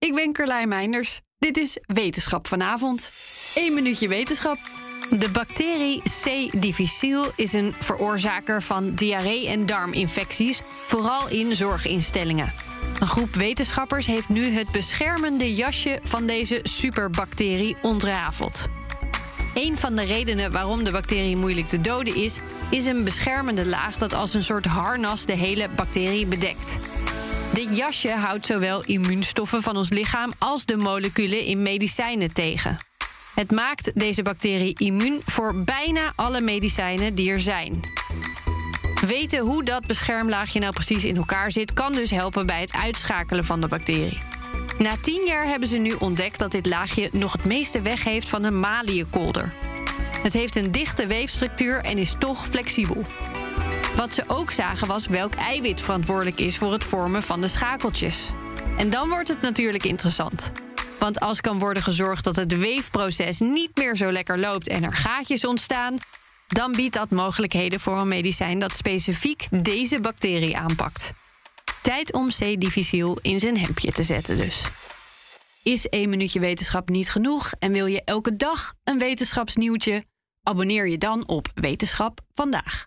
Ik ben Carlijn Meinders. Dit is Wetenschap vanavond. 1 minuutje wetenschap. De bacterie C. difficile is een veroorzaker van diarree- en darminfecties, vooral in zorginstellingen. Een groep wetenschappers heeft nu het beschermende jasje van deze superbacterie ontrafeld. Een van de redenen waarom de bacterie moeilijk te doden is, is een beschermende laag dat als een soort harnas de hele bacterie bedekt. Dit jasje houdt zowel immuunstoffen van ons lichaam als de moleculen in medicijnen tegen. Het maakt deze bacterie immuun voor bijna alle medicijnen die er zijn. Weten hoe dat beschermlaagje nou precies in elkaar zit, kan dus helpen bij het uitschakelen van de bacterie. Na tien jaar hebben ze nu ontdekt dat dit laagje nog het meeste weg heeft van een maliënkolder. Het heeft een dichte weefstructuur en is toch flexibel. Wat ze ook zagen was welk eiwit verantwoordelijk is voor het vormen van de schakeltjes. En dan wordt het natuurlijk interessant. Want als kan worden gezorgd dat het weefproces niet meer zo lekker loopt en er gaatjes ontstaan, dan biedt dat mogelijkheden voor een medicijn dat specifiek deze bacterie aanpakt. Tijd om C. difficile in zijn hemdje te zetten dus. Is één minuutje wetenschap niet genoeg en wil je elke dag een wetenschapsnieuwtje? Abonneer je dan op Wetenschap vandaag.